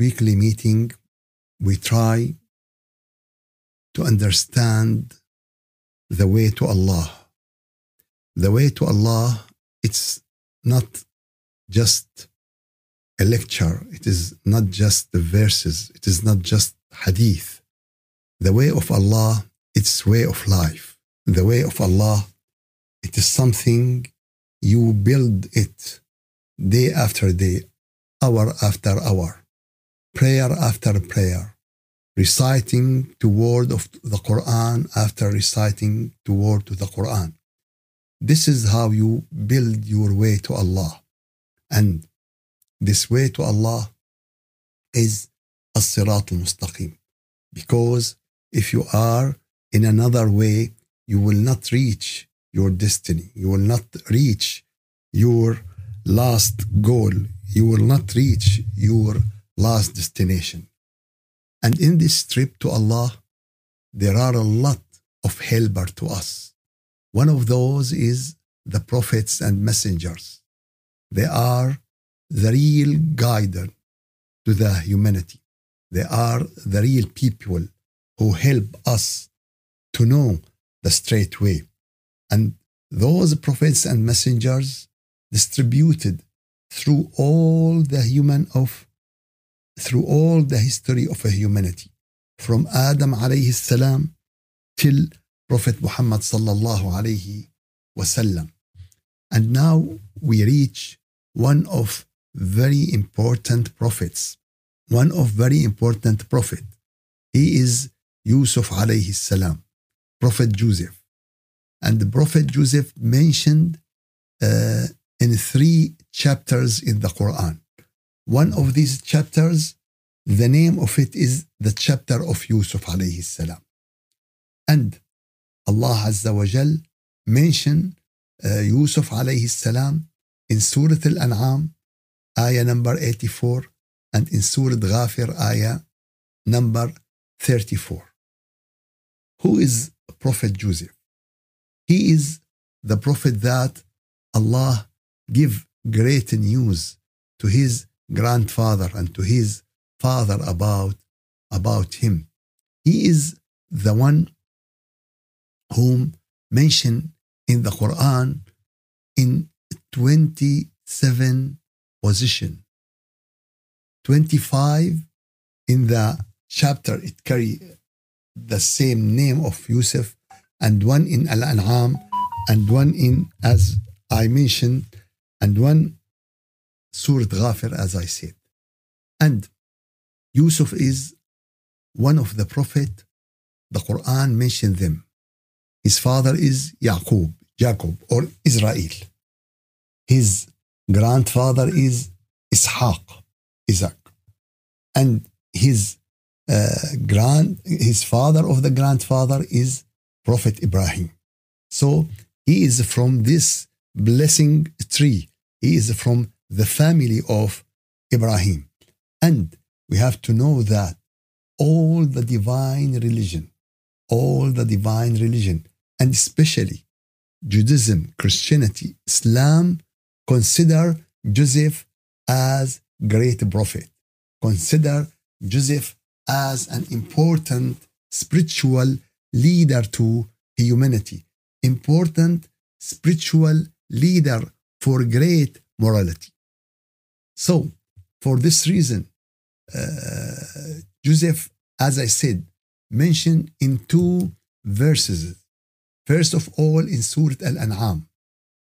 weekly meeting, we try to understand the way to Allah. The way to Allah, it's not just a lecture, it is not just the verses, it is not just hadith. The way of Allah, it's way of life. The way of Allah, it is something you build it day after day, hour after hour, prayer after prayer, reciting the word of the Quran after reciting the word of the Quran. This is how you build your way to Allah. And this way to Allah is as-sirat al-mustaqim. Because if you are in another way, you will not reach your destiny. You will not reach your last goal. You will not reach your last destination. And in this trip to Allah, there are a lot of helper to us. One of those is the prophets and messengers. They are the real guide to the humanity. They are the real people who help us to know the straight way. And those prophets and messengers distributed through all the human of through all the history of humanity from Adam alayhi salam till Prophet Muhammad sallallahu alayhi wasallam. And now we reach one of very important prophets, one of very important prophet. He is Yusuf alayhi salam, Prophet Joseph. And the Prophet Joseph mentioned uh, in three chapters in the Quran. One of these chapters, the name of it is the chapter of Yusuf alayhi salam. And Allah Azza wa Jal mentioned uh, Yusuf alayhi salam in Surah Al-An'am, ayah number 84, and in Surah Ghafir, ayah number 34. Who is Prophet Joseph? He is the prophet that Allah give great news to his grandfather and to his father about, about him. He is the one whom mentioned in the Quran in 27 position. 25 in the chapter it carry the same name of Yusuf and one in Al-An'am and one in as I mentioned and one Surah Ghafir as I said. And Yusuf is one of the prophet the Quran mentioned them. His father is Yaqub, Jacob or Israel. His grandfather is Ishaq, Isaac. And his uh, grand, his father of the grandfather is Prophet Ibrahim. So he is from this blessing tree. He is from the family of Ibrahim. And we have to know that all the divine religion, all the divine religion, and especially Judaism, Christianity, Islam, consider Joseph as great prophet. Consider Joseph as an important spiritual leader to humanity, important spiritual leader for great morality. So, for this reason, uh, Joseph, as I said, mentioned in two verses. First of all, in Surah Al An'am.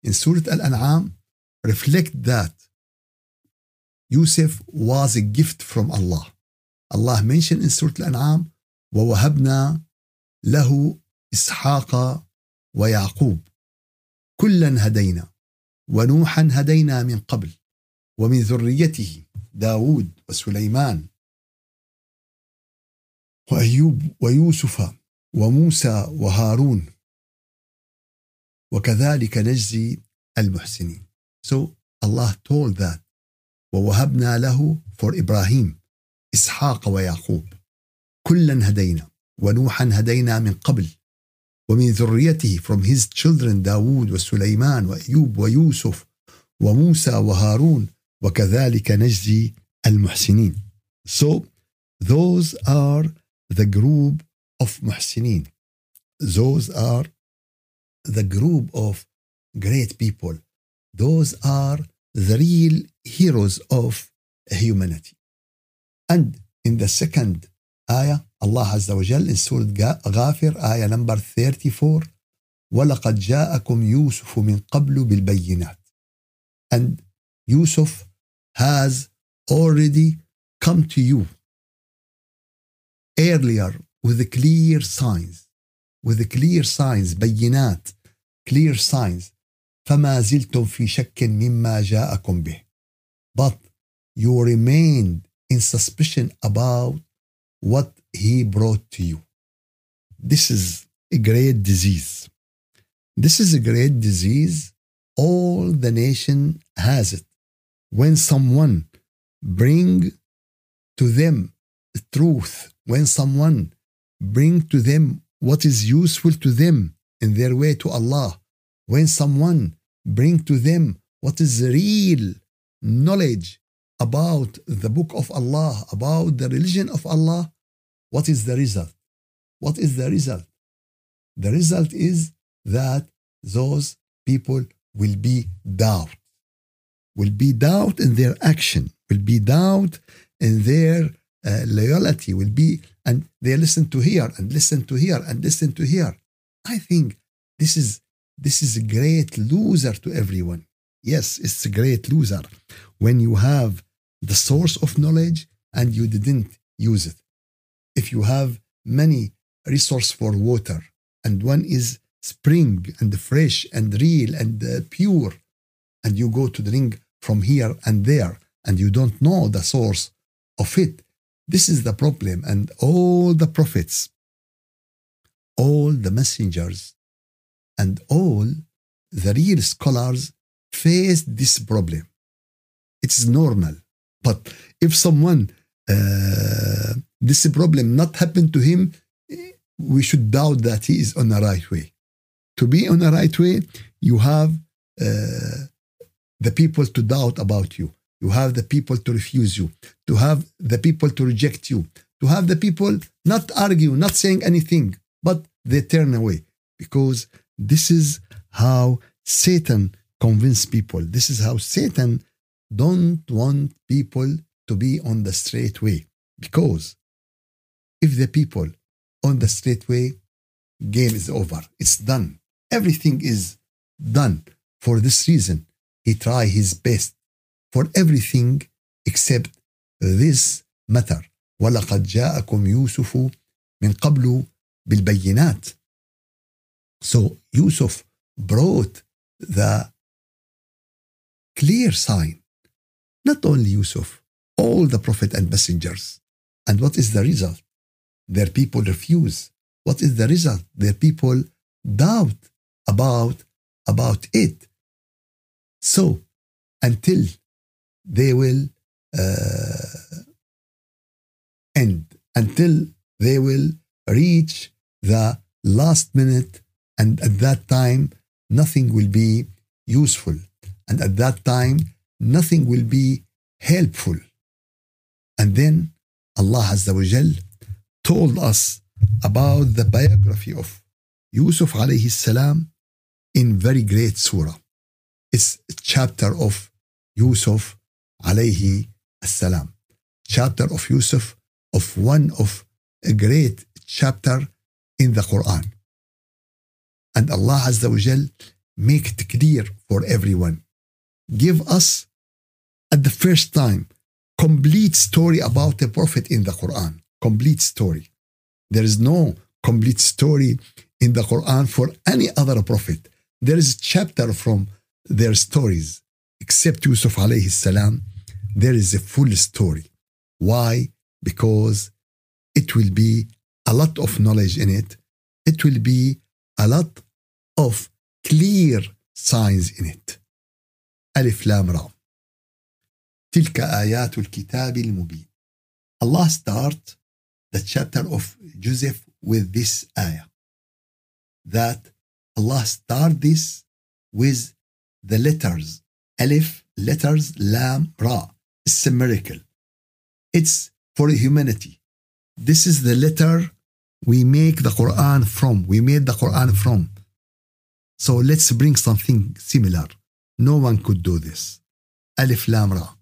In Surah Al An'am, reflect that Yusuf was a gift from Allah. Allah mentioned in Surah Al-An'am ووهبنا له إسحاق ويعقوب كلا هدينا ونوحا هدينا من قبل ومن ذريته داود وسليمان وأيوب ويوسف وموسى وهارون. وكذلك نجزي المحسنين. So Allah told that. ووهبنا له for Ibrahim إسحاق ويعقوب. كلا هدينا ونوحا هدينا من قبل. ومن ذريته from his children داود وسليمان وأيوب ويوسف وموسى وهارون. وكذلك نجزي المحسنين so those are the group of محسنين those are the group of great people those are the real heroes of humanity and in the second Allah Azza wa Jal in Surah Ghafir ayah number 34 ولقد جاءكم يوسف من قبل بالبينات and Yusuf has already come to you earlier with the clear signs with the clear signs بينات clear signs فما زلتم في شك مما جاءكم به but you remained in suspicion about what he brought to you this is a great disease this is a great disease all the nation has it when someone bring to them truth when someone bring to them what is useful to them in their way to Allah when someone bring to them what is real knowledge about the book of Allah about the religion of Allah what is the result? What is the result? The result is that those people will be doubt will be doubt in their action will be doubt in their uh, loyalty will be and they listen to here and listen to here and listen to here i think this is this is a great loser to everyone. Yes it's a great loser when you have the source of knowledge and you didn't use it. If you have many resource for water and one is spring and fresh and real and uh, pure and you go to drink from here and there and you don't know the source of it this is the problem. And all the prophets, all the messengers, and all the real scholars face this problem. It's normal. But if someone, uh, this problem not happened to him, we should doubt that he is on the right way. To be on the right way, you have uh, the people to doubt about you you have the people to refuse you, to have the people to reject you, to have the people not argue, not saying anything, but they turn away because this is how Satan convince people. This is how Satan don't want people to be on the straight way because if the people on the straight way, game is over. It's done. Everything is done. For this reason, he try his best for everything except this matter ولقد جاءكم يوسف من قبل بالبينات so Yusuf brought the clear sign not only Yusuf all the prophet and messengers and what is the result their people refuse what is the result their people doubt about about it so until they will uh, end until they will reach the last minute and at that time nothing will be useful and at that time nothing will be helpful and then Allah Azza wa Jal told us about the biography of Yusuf alayhi salam in very great surah. It's chapter of Yusuf alayhi salam. Chapter of Yusuf of one of a great chapter in the Quran. And Allah Azza wa Jal make it clear for everyone. Give us at the first time complete story about the Prophet in the Quran. Complete story. There is no complete story in the Quran for any other prophet. There is chapter from their stories except Yusuf alayhi salam, there is a full story. Why? Because it will be a lot of knowledge in it. It will be a lot of clear signs in it. ألف لام را تلك آيات الكتاب المبين Allah start the chapter of Joseph with this ayah that Allah start this with the letters Alif, letters, Lam, Ra. It's a miracle. It's for humanity. This is the letter we make the Quran from. We made the Quran from. So let's bring something similar. No one could do this. ألف لام را.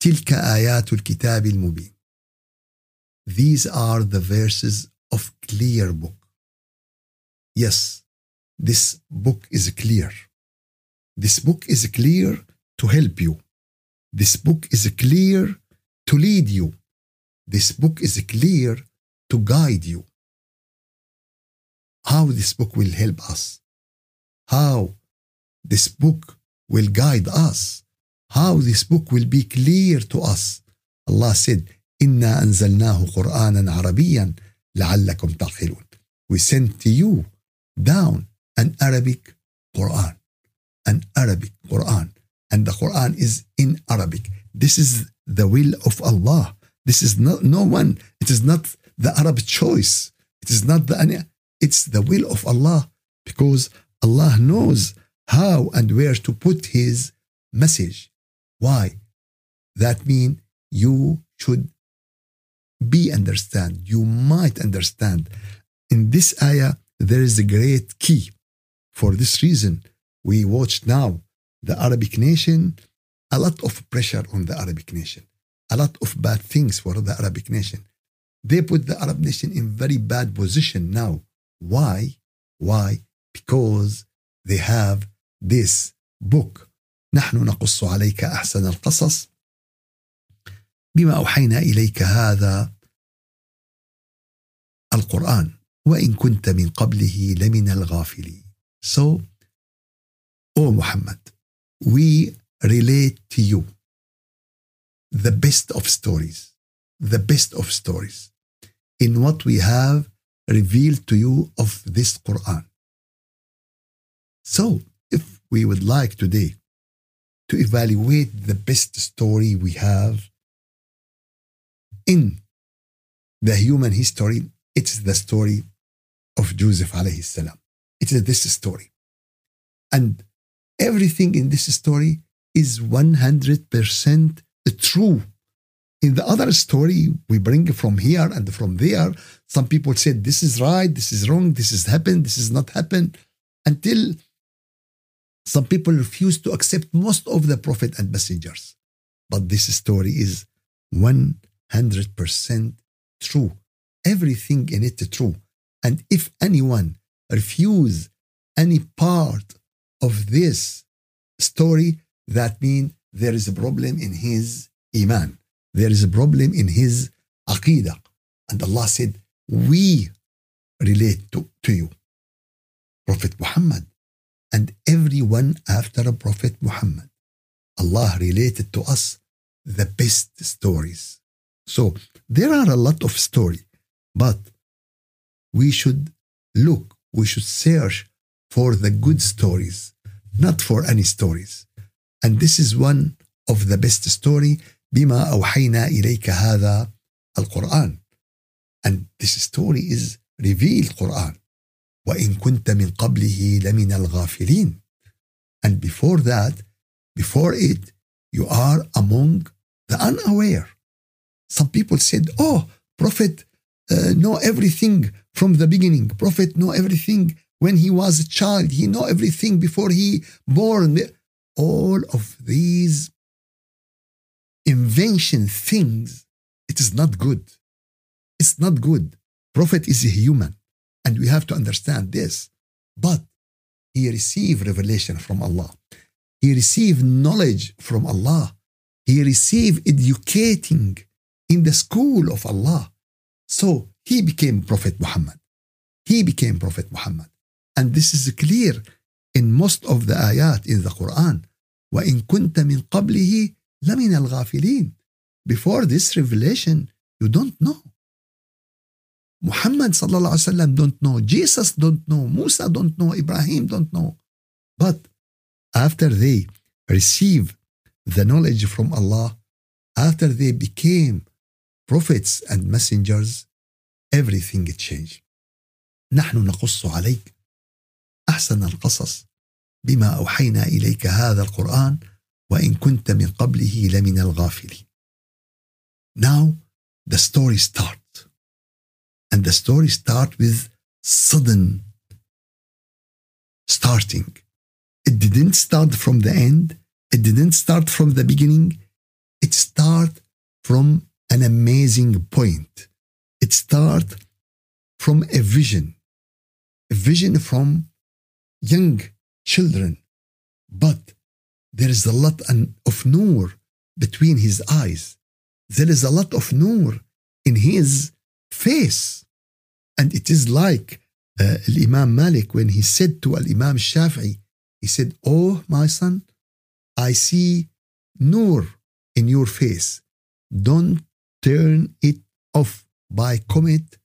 تلك آيات الكتاب المبين. These are the verses of clear book. Yes, this book is clear. This book is clear to help you. This book is clear to lead you. This book is clear to guide you. How this book will help us. How this book will guide us. How this book will be clear to us. Allah said, إنا أنزلناه قرآنا عربيا لعلكم تعقلون. We sent to you down an Arabic Quran. An Arabic Quran. And the Quran is in Arabic. This is the will of Allah. This is not no one. It is not the Arab choice. It is not the it's the will of Allah because Allah knows how and where to put his message. Why? That means you should be understand. You might understand. In this ayah, there is a great key. For this reason, we watch now the Arabic nation, a lot of pressure on the Arabic nation, a lot of bad things for the Arabic nation. They put the Arab nation in very bad position now. Why? Why? Because they have this book. نحن نقص عليك أحسن القصص بما أوحينا إليك هذا القرآن وإن كنت من قبله لمن الغافلين. So, O Muhammad, we relate to you the best of stories, the best of stories in what we have revealed to you of this Quran. So, if we would like today to evaluate the best story we have in the human history, it's the story of Joseph alayhi salam. It is this story. And everything in this story is 100% true. In the other story, we bring from here and from there. Some people said this is right, this is wrong, this has happened, this has not happened, until some people refuse to accept most of the prophet and messengers. But this story is 100% true. Everything in it true. And if anyone refuse any part of this story, that means there is a problem in his iman. There is a problem in his aqidah. And Allah said, we relate to, to you. Prophet Muhammad and everyone after Prophet Muhammad. Allah related to us the best stories. So there are a lot of story, but we should look, we should search for the good stories, not for any stories. And this is one of the best story بما أوحينا إليك هذا القرآن. And this story is revealed Quran. وإن كنت من قبله لمن الغافلين. And before that, before it, you are among the unaware. Some people said, oh, Prophet uh, know everything from the beginning. Prophet know everything when he was a child. He know everything before he born. All of these invention things, it is not good. It's not good. Prophet is a human, and we have to understand this. But he received revelation from Allah. He received knowledge from Allah. He received educating in the school of Allah. So he became Prophet Muhammad. He became Prophet Muhammad. And this is clear in most of the ayat in the Quran. وإن كنت من قبله لمن الغافلين. Before this revelation, you don't know. Muhammad sallallahu alaihi wasallam don't know. Jesus don't know. Musa don't know. Ibrahim don't know. But after they receive the knowledge from Allah, after they became prophets and messengers, everything changed. نحن نقص عليك أحسن القصص بما أوحينا إليك هذا القرآن وإن كنت من قبله لمن الغافلين Now the story starts and the story starts with sudden starting it didn't start from the end it didn't start from the beginning it started from an amazing point it started from a vision a vision from young children but there is a lot of noor between his eyes. There is a lot of noor in his face. And it is like uh, Imam Malik when he said to Imam Shafi'i he said oh my son I see noor in your face. Don't turn it off by commit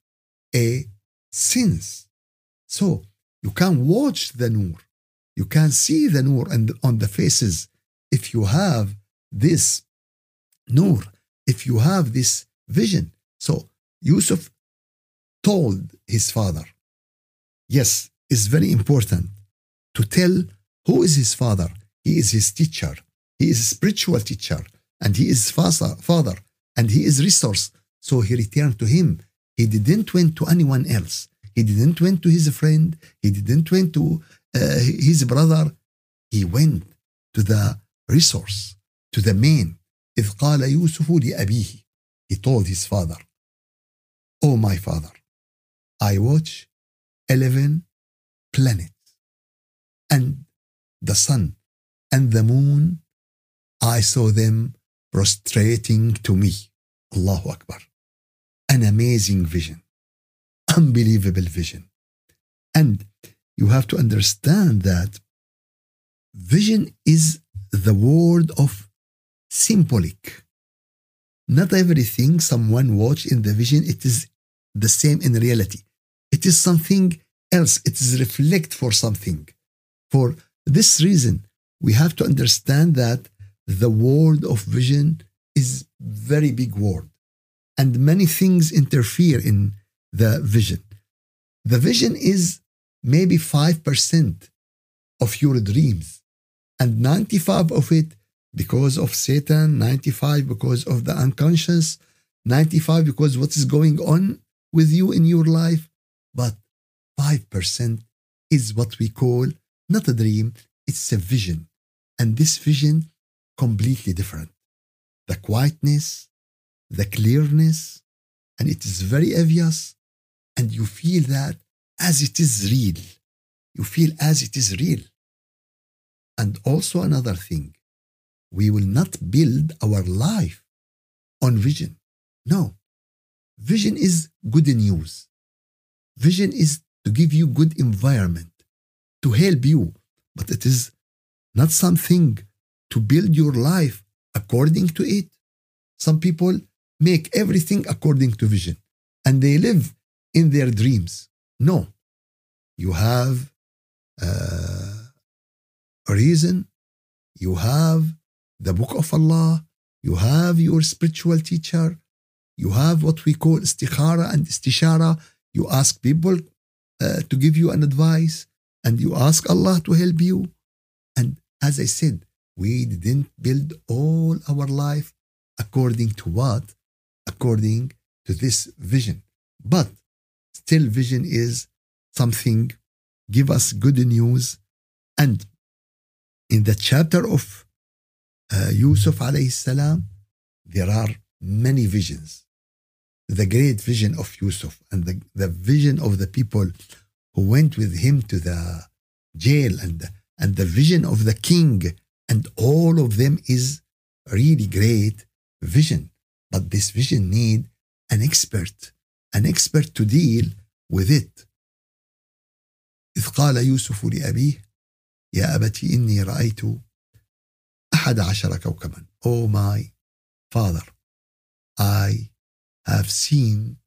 a sins so you can watch the nur. you can see the nur and on the faces if you have this nur, if you have this vision. So Yusuf told his father yes it's very important to tell who is his father. He is his teacher. He is a spiritual teacher and he is father father and he is resource. So he returned to him. He didn't went to anyone else he didn't went to his friend he didn't went to uh, his brother he went to the resource to the main إذ قال يوسف لأبيه he told his father oh my father I watch 11 planets and the sun and the moon I saw them prostrating to me Allahu Akbar an amazing vision unbelievable vision. And you have to understand that vision is the word of symbolic. Not everything someone watch in the vision it is the same in reality. It is something else. It is reflect for something. For this reason we have to understand that the word of vision is very big word and many things interfere in the vision. The vision is maybe 5% of your dreams and 95 of it because of satan 95 because of the unconscious 95 because what is going on with you in your life but 5% is what we call not a dream it's a vision. And this vision completely different. The quietness the clearness and it is very obvious and you feel that as it is real. You feel as it is real. And also another thing we will not build our life on vision. No. Vision is good news. Vision is to give you good environment to help you. But it is not something to build your life according to it. Some people make everything according to vision and they live in their dreams. No. You have uh, a reason. You have the book of Allah. You have your spiritual teacher. You have what we call istikhara and istishara. You ask people uh, to give you an advice and you ask Allah to help you. And as I said we didn't build all our life according to what? According to this vision. But still vision is something give us good news. And in the chapter of uh, Yusuf alayhi salam there are many visions. The great vision of Yusuf and the, the vision of the people who went with him to the jail and and the vision of the king and all of them is really great vision. But this vision need an expert an expert to deal with it إذ قال يوسف لأبيه يا أبت إني رأيت أحد عشر كوكبا Oh my father I have seen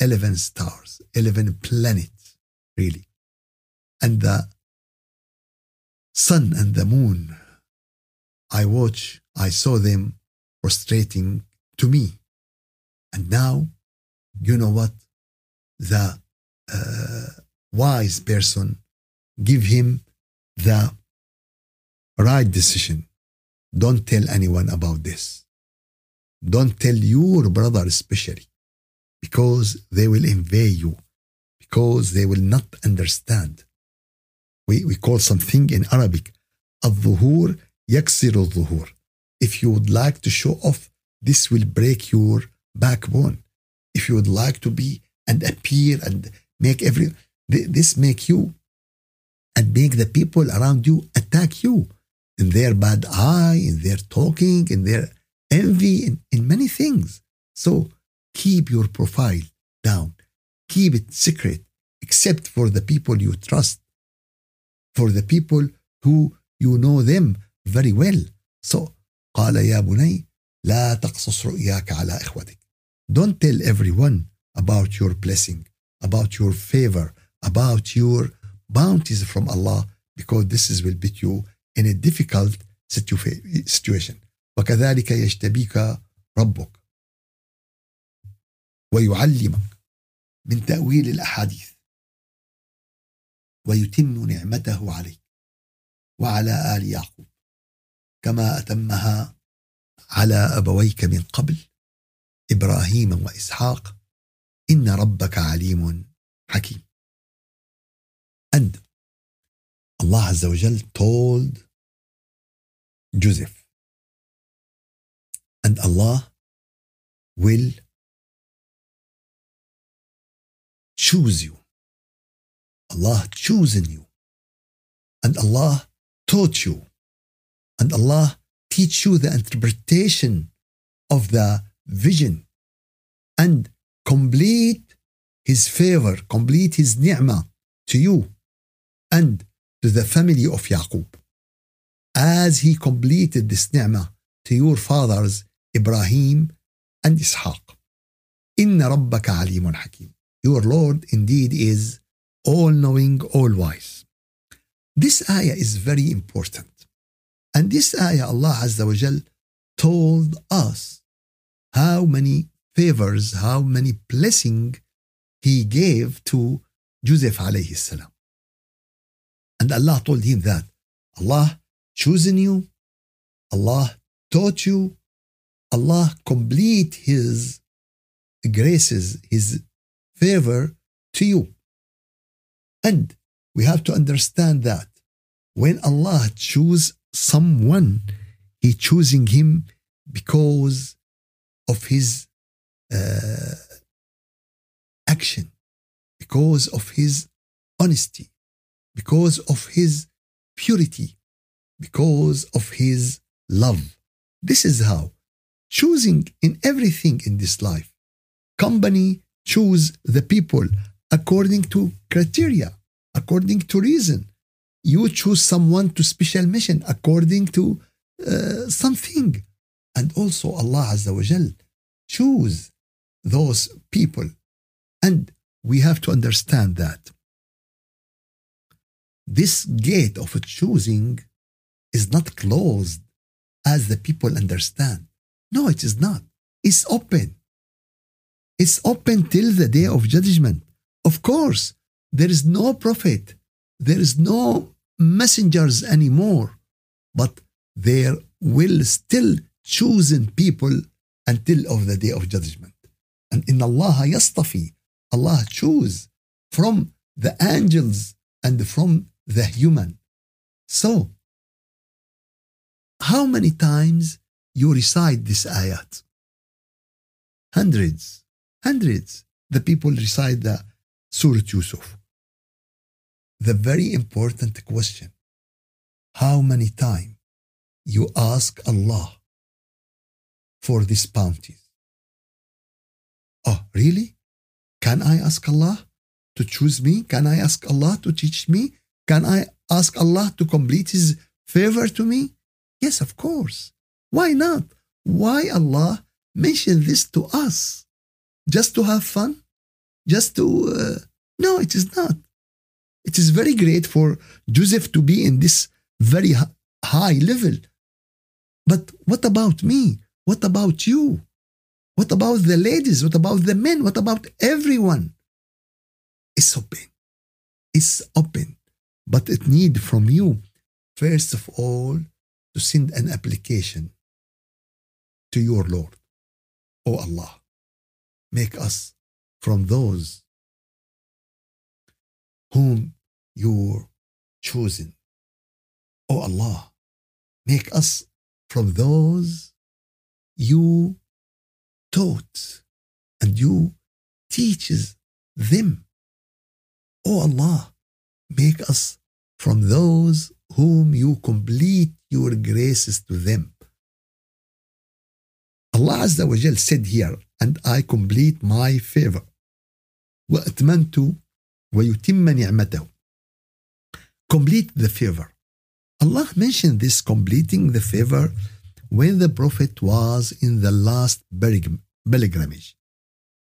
11 stars 11 planets really and the sun and the moon I watch I saw them prostrating to me and now you know what the uh, wise person give him the right decision don't tell anyone about this. Don't tell your brother especially because they will invade you, because they will not understand. We, we call something in Arabic الظهور يكسر الظهور. If you would like to show off, this will break your backbone. If you would like to be and appear and make every this make you and make the people around you attack you in their bad eye, in their talking, in their envy, in, in many things. So keep your profile down. Keep it secret, except for the people you trust, for the people who you know them very well. So قال يا بني لا تقصص رؤياك على إخوتك. Don't tell everyone about your blessing, about your favor, about your bounties from Allah, because this is will put you in a difficult situation. وكذلك يجتبيك ربك ويعلمك من تأويل الأحاديث ويتم نعمته عليك وعلى آل يعقوب كما أتمها على أبويك من قبل إبراهيم وإسحاق إن ربك عليم حكيم And Allah wa Jal told Joseph, and Allah will choose you. Allah chosen you. And Allah taught you. And Allah teach you the interpretation of the vision and complete his favor, complete his ni'mah to you and to the family of Yaqub. As he completed this ni'mah to your fathers Ibrahim and Ishaq. Inna rabbaka alimun hakim. Your Lord indeed is all knowing, all wise. This ayah is very important. And this ayah, Allah Azza wa Jal told us how many favors, how many blessing He gave to Joseph alayhi salam. And Allah told him that Allah chosen you, Allah taught you, Allah complete His graces, His favor to you. And we have to understand that when Allah choose someone, He choosing him because of his uh, action, because of his honesty, because of his purity, because of his love. This is how choosing in everything in this life. Company choose the people according to criteria, according to reason. You choose someone to special mission according to uh, something. And also Allah Azza wa Jal choose those people. And we have to understand that this gate of choosing is not closed as the people understand. No, it is not. It's open. It's open till the day of judgment. Of course, there is no prophet, there is no messengers anymore, but there will still chosen people until of the day of judgment. And in Allah yastafi, Allah choose from the angels and from the human. So, how many times you recite this ayat? Hundreds, hundreds. The people recite the Surah Yusuf. The very important question how many times you ask Allah for these bounties? Oh, really? Can I ask Allah to choose me? Can I ask Allah to teach me? Can I ask Allah to complete His favor to me? Yes, of course. Why not? Why Allah mentioned this to us? Just to have fun? Just to. Uh, no, it is not. It is very great for Joseph to be in this very high level. But what about me? What about you? What about the ladies? What about the men? What about everyone? It's open. It's open. But it need from you, first of all, to send an application to your Lord. O Allah, make us from those whom you're chosen. O Allah, make us from those you taught and you teaches them. O Allah, make us from those whom you complete your graces to them. Allah Azza wa Jal said here, and I complete my favor. وأتممت ويتم نعمته. Complete the favor. Allah mentioned this completing the favor when the Prophet was in the last pilgrimage.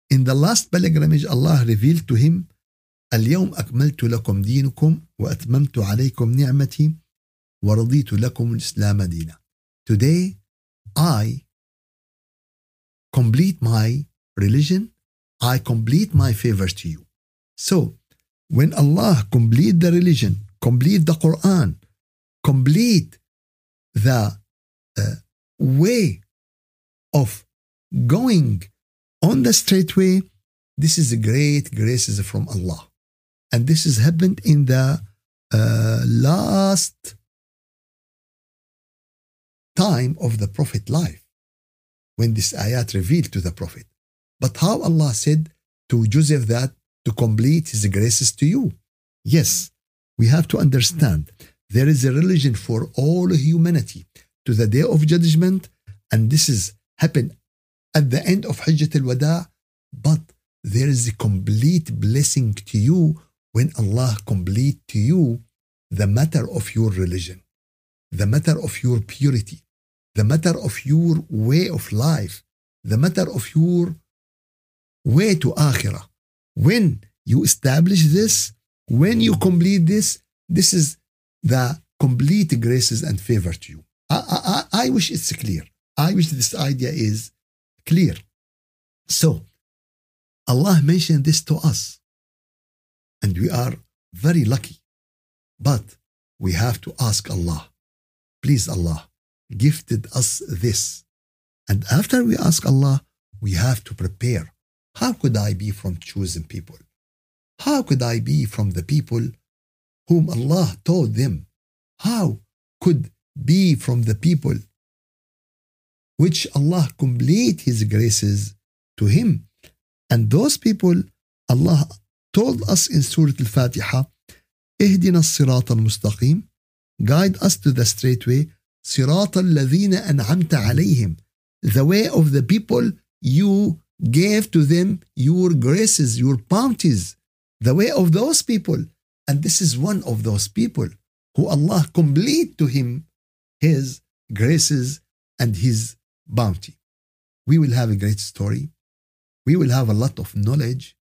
In the last pilgrimage, Allah revealed to him اليوم أكملت لكم دينكم وأتممت عليكم نعمتي ورضيت لكم الإسلام دينا. Today, I complete my religion, I complete my favors to you. So, when Allah complete the religion, complete the Quran, complete the uh, way of going on the straight way, this is a great graces from Allah. And this has happened in the uh, last time of the Prophet life when this ayat revealed to the Prophet. But how Allah said to Joseph that to complete his graces to you. Yes, we have to understand there is a religion for all humanity to the day of judgment, and this is happened at the end of Hajjat al-Wada, but there is a complete blessing to you when Allah complete to you the matter of your religion, the matter of your purity, the matter of your way of life, the matter of your way to akhirah. When you establish this, when you complete this, this is the complete graces and favor to you. I, I, I wish it's clear. I wish this idea is clear. So, Allah mentioned this to us. And we are very lucky. But we have to ask Allah, please, Allah, gifted us this. And after we ask Allah, we have to prepare. How could I be from chosen people? How could I be from the people whom Allah told them? How could be from the people which Allah complete His graces to him? And those people, Allah told us in Surah Al-Fatiha, اهدنا الصراط المستقيم guide us to the straight way صراط الذين أنعمت عليهم the way of the people you gave to them your graces, your bounties, the way of those people. And this is one of those people who Allah complete to him his graces and his bounty. We will have a great story. We will have a lot of knowledge.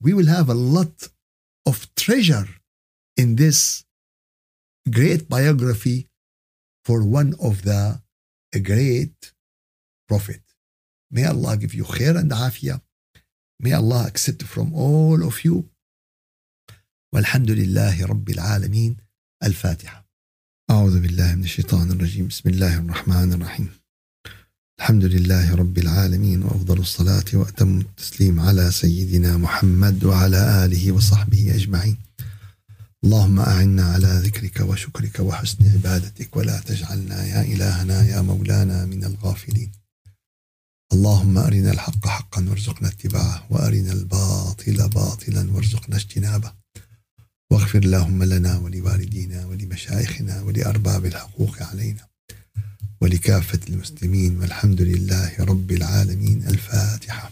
We will have a lot of treasure in this great biography for one of the great prophet. May Allah give you khair and afiyah. May Allah accept from all of you. والحمد لله رب العالمين الفاتحة أعوذ بالله من الشيطان الرجيم. بسم الله الرحمن الرحيم. الحمد لله رب العالمين وأفضل الصلاة وأتم التسليم على سيدنا محمد وعلى آله وصحبه أجمعين. اللهم أعنا على ذكرك وشكرك وحسن عبادتك ولا تجعلنا يا إلهنا يا مولانا من الغافلين. اللهم أرنا الحق حقا وارزقنا اتباعه وأرنا الباطل باطلا وارزقنا اجتنابه. واغفر اللهم لنا ولوالدينا ولمشايخنا ولأرباب الحقوق علينا ولكافة المسلمين والحمد لله رب العالمين. الفاتح